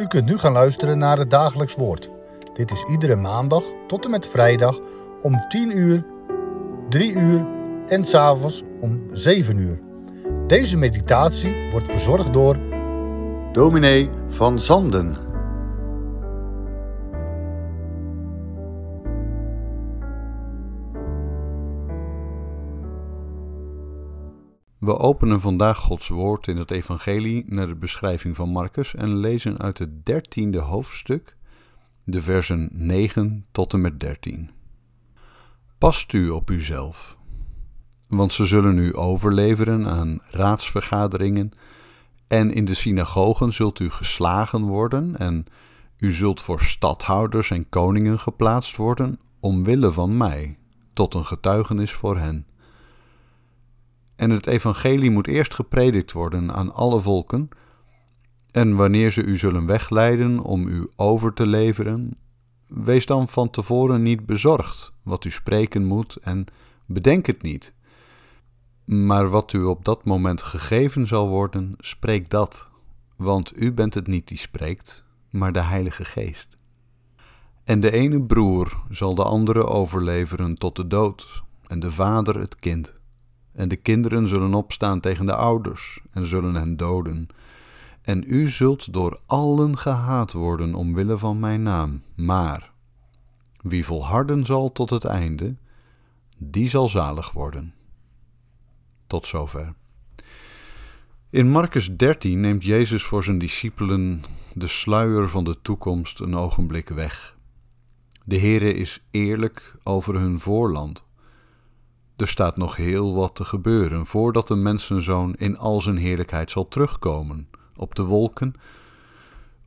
U kunt nu gaan luisteren naar het dagelijks woord. Dit is iedere maandag tot en met vrijdag om 10 uur, 3 uur en s'avonds om 7 uur. Deze meditatie wordt verzorgd door dominee van Zanden. We openen vandaag Gods woord in het evangelie naar de beschrijving van Marcus en lezen uit het dertiende hoofdstuk, de versen 9 tot en met 13. Past u op uzelf, want ze zullen u overleveren aan raadsvergaderingen en in de synagogen zult u geslagen worden en u zult voor stadhouders en koningen geplaatst worden omwille van mij, tot een getuigenis voor hen. En het evangelie moet eerst gepredikt worden aan alle volken. En wanneer ze u zullen wegleiden om u over te leveren, wees dan van tevoren niet bezorgd wat u spreken moet en bedenk het niet. Maar wat u op dat moment gegeven zal worden, spreek dat, want u bent het niet die spreekt, maar de Heilige Geest. En de ene broer zal de andere overleveren tot de dood, en de vader het kind. En de kinderen zullen opstaan tegen de ouders en zullen hen doden. En u zult door allen gehaat worden omwille van mijn naam. Maar wie volharden zal tot het einde, die zal zalig worden. Tot zover. In Marcus 13 neemt Jezus voor zijn discipelen de sluier van de toekomst een ogenblik weg. De Heere is eerlijk over hun voorland. Er staat nog heel wat te gebeuren voordat de mensenzoon in al zijn heerlijkheid zal terugkomen op de wolken,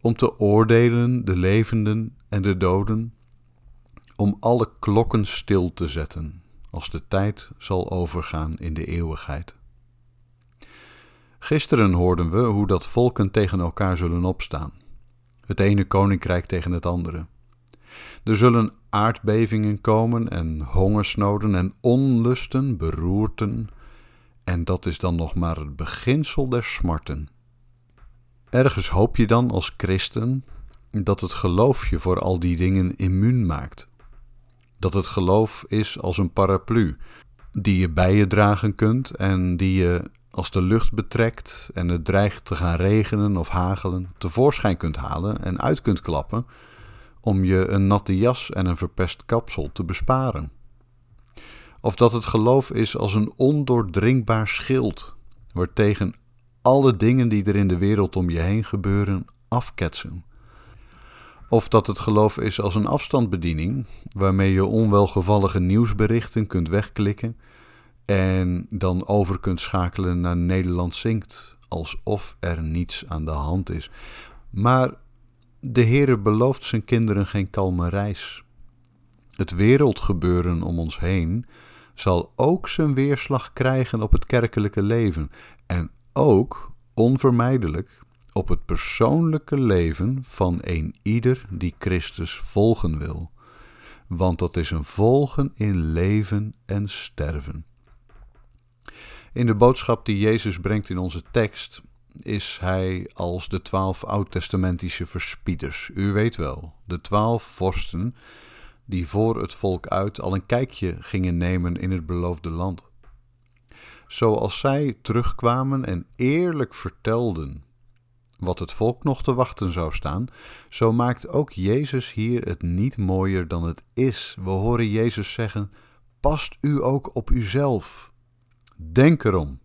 om te oordelen de levenden en de doden, om alle klokken stil te zetten, als de tijd zal overgaan in de eeuwigheid. Gisteren hoorden we hoe dat volken tegen elkaar zullen opstaan, het ene koninkrijk tegen het andere. Er zullen aardbevingen komen en hongersnoden en onlusten, beroerten, en dat is dan nog maar het beginsel der smarten. Ergens hoop je dan als christen dat het geloof je voor al die dingen immuun maakt. Dat het geloof is als een paraplu, die je bij je dragen kunt en die je als de lucht betrekt en het dreigt te gaan regenen of hagelen, tevoorschijn kunt halen en uit kunt klappen om je een natte jas en een verpest kapsel te besparen. Of dat het geloof is als een ondoordringbaar schild, waartegen alle dingen die er in de wereld om je heen gebeuren afketsen. Of dat het geloof is als een afstandsbediening, waarmee je onwelgevallige nieuwsberichten kunt wegklikken en dan over kunt schakelen naar Nederland zingt, alsof er niets aan de hand is. Maar de Heere belooft zijn kinderen geen kalme reis. Het wereldgebeuren om ons heen zal ook zijn weerslag krijgen op het kerkelijke leven en ook onvermijdelijk op het persoonlijke leven van een ieder die Christus volgen wil. Want dat is een volgen in leven en sterven. In de boodschap die Jezus brengt in onze tekst is hij als de twaalf oud-testamentische verspieders. U weet wel, de twaalf vorsten die voor het volk uit al een kijkje gingen nemen in het beloofde land. Zoals zij terugkwamen en eerlijk vertelden wat het volk nog te wachten zou staan, zo maakt ook Jezus hier het niet mooier dan het is. We horen Jezus zeggen: Past u ook op uzelf. Denk erom.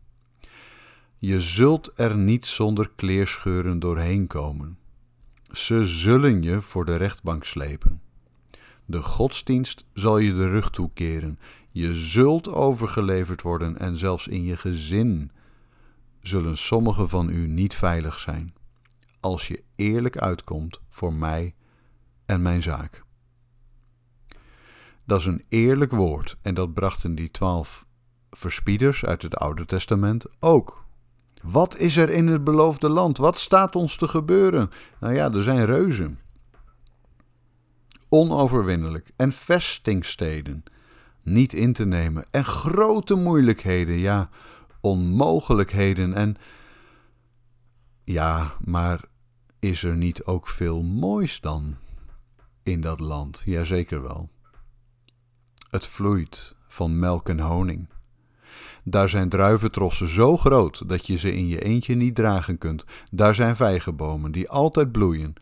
Je zult er niet zonder kleerscheuren doorheen komen. Ze zullen je voor de rechtbank slepen. De godsdienst zal je de rug toekeren. Je zult overgeleverd worden en zelfs in je gezin zullen sommigen van u niet veilig zijn, als je eerlijk uitkomt voor mij en mijn zaak. Dat is een eerlijk woord en dat brachten die twaalf verspieders uit het Oude Testament ook. Wat is er in het beloofde land? Wat staat ons te gebeuren? Nou ja, er zijn reuzen. Onoverwinnelijk. En vestingsteden niet in te nemen. En grote moeilijkheden, ja, onmogelijkheden. En ja, maar is er niet ook veel moois dan in dat land? Jazeker wel. Het vloeit van melk en honing. Daar zijn druiventrossen zo groot dat je ze in je eentje niet dragen kunt. Daar zijn vijgenbomen die altijd bloeien.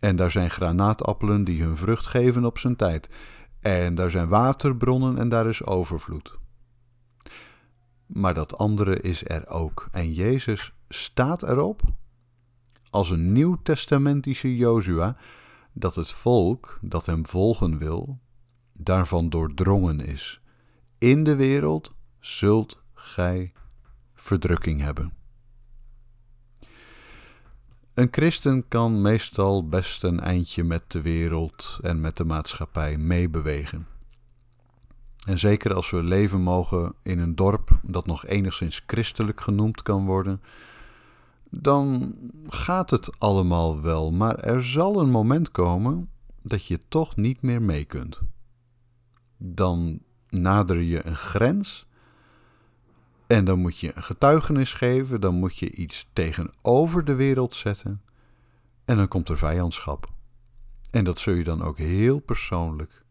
En daar zijn granaatappelen die hun vrucht geven op zijn tijd. En daar zijn waterbronnen en daar is overvloed. Maar dat andere is er ook. En Jezus staat erop als een nieuwtestamentische Jozua dat het volk dat hem volgen wil, daarvan doordrongen is. In de wereld zult gij verdrukking hebben. Een christen kan meestal best een eindje met de wereld en met de maatschappij meebewegen. En zeker als we leven mogen in een dorp dat nog enigszins christelijk genoemd kan worden, dan gaat het allemaal wel, maar er zal een moment komen dat je toch niet meer mee kunt. Dan nader je een grens en dan moet je een getuigenis geven, dan moet je iets tegenover de wereld zetten en dan komt er vijandschap. En dat zul je dan ook heel persoonlijk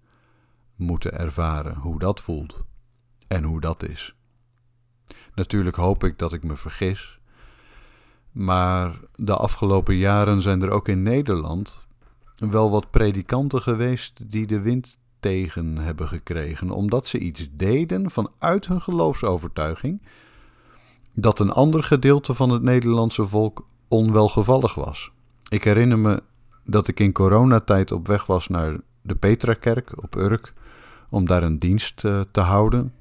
moeten ervaren hoe dat voelt en hoe dat is. Natuurlijk hoop ik dat ik me vergis, maar de afgelopen jaren zijn er ook in Nederland wel wat predikanten geweest die de wind hebben gekregen, omdat ze iets deden vanuit hun geloofsovertuiging dat een ander gedeelte van het Nederlandse volk onwelgevallig was. Ik herinner me dat ik in coronatijd op weg was naar de Petrakerk op Urk om daar een dienst uh, te houden,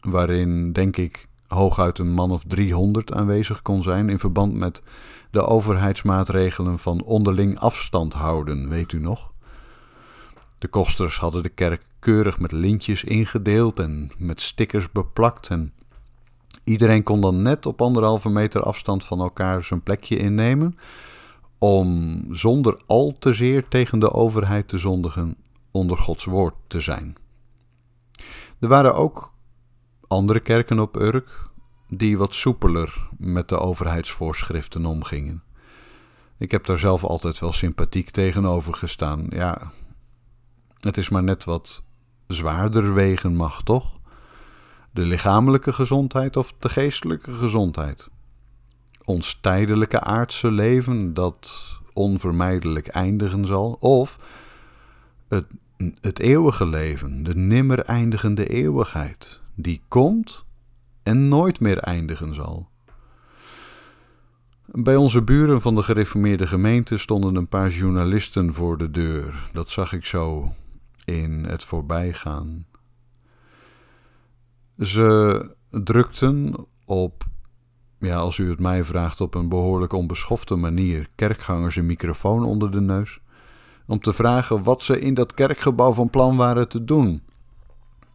waarin denk ik hooguit een man of 300 aanwezig kon zijn in verband met de overheidsmaatregelen van onderling afstand houden, weet u nog? De kosters hadden de kerk keurig met lintjes ingedeeld en met stickers beplakt en iedereen kon dan net op anderhalve meter afstand van elkaar zijn plekje innemen om zonder al te zeer tegen de overheid te zondigen onder Gods woord te zijn. Er waren ook andere kerken op Urk die wat soepeler met de overheidsvoorschriften omgingen. Ik heb daar zelf altijd wel sympathiek tegenover gestaan. Ja, het is maar net wat zwaarder wegen mag, toch? De lichamelijke gezondheid of de geestelijke gezondheid? Ons tijdelijke aardse leven dat onvermijdelijk eindigen zal? Of het, het eeuwige leven, de nimmer eindigende eeuwigheid, die komt en nooit meer eindigen zal. Bij onze buren van de gereformeerde gemeente stonden een paar journalisten voor de deur. Dat zag ik zo in het voorbijgaan. Ze drukten op, ja, als u het mij vraagt, op een behoorlijk onbeschofte manier kerkgangers een microfoon onder de neus. Om te vragen wat ze in dat kerkgebouw van plan waren te doen.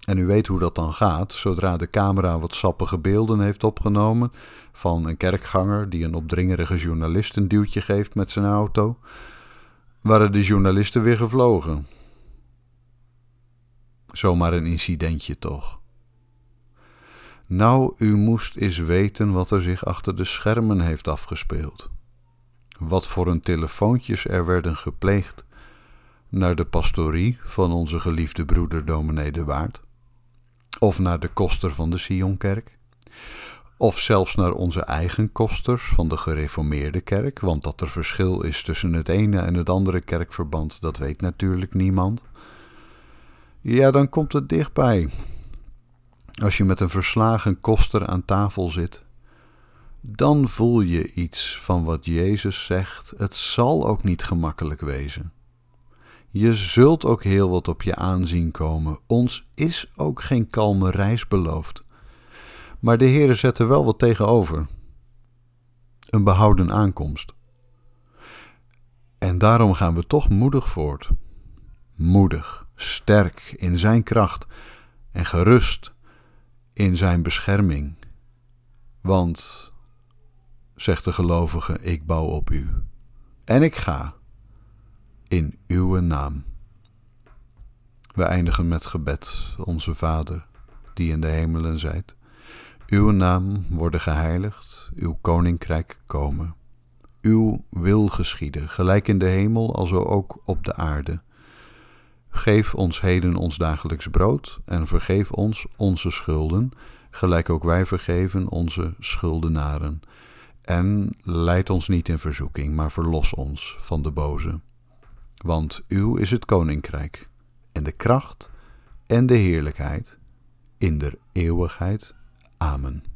En u weet hoe dat dan gaat. Zodra de camera wat sappige beelden heeft opgenomen van een kerkganger die een opdringerige journalist een duwtje geeft met zijn auto, waren de journalisten weer gevlogen. Zomaar een incidentje toch. Nou, u moest eens weten wat er zich achter de schermen heeft afgespeeld. Wat voor een telefoontjes er werden gepleegd naar de pastorie van onze geliefde broeder dominee de Waard of naar de koster van de Sionkerk, of zelfs naar onze eigen kosters van de gereformeerde kerk, want dat er verschil is tussen het ene en het andere kerkverband, dat weet natuurlijk niemand. Ja, dan komt het dichtbij. Als je met een verslagen koster aan tafel zit, dan voel je iets van wat Jezus zegt. Het zal ook niet gemakkelijk wezen. Je zult ook heel wat op je aanzien komen. Ons is ook geen kalme reis beloofd. Maar de Heere zet er wel wat tegenover. Een behouden aankomst. En daarom gaan we toch moedig voort. Moedig, sterk in zijn kracht en gerust in zijn bescherming. Want, zegt de gelovige, ik bouw op u. En ik ga in uw naam. We eindigen met gebed, onze Vader, die in de hemelen zijt. Uw naam worden geheiligd, uw koninkrijk komen. uw wil geschieden, gelijk in de hemel, als ook op de aarde. Geef ons heden ons dagelijks brood en vergeef ons onze schulden, gelijk ook wij vergeven onze schuldenaren. En leid ons niet in verzoeking, maar verlos ons van de boze. Want uw is het koninkrijk, en de kracht en de heerlijkheid in der eeuwigheid. Amen.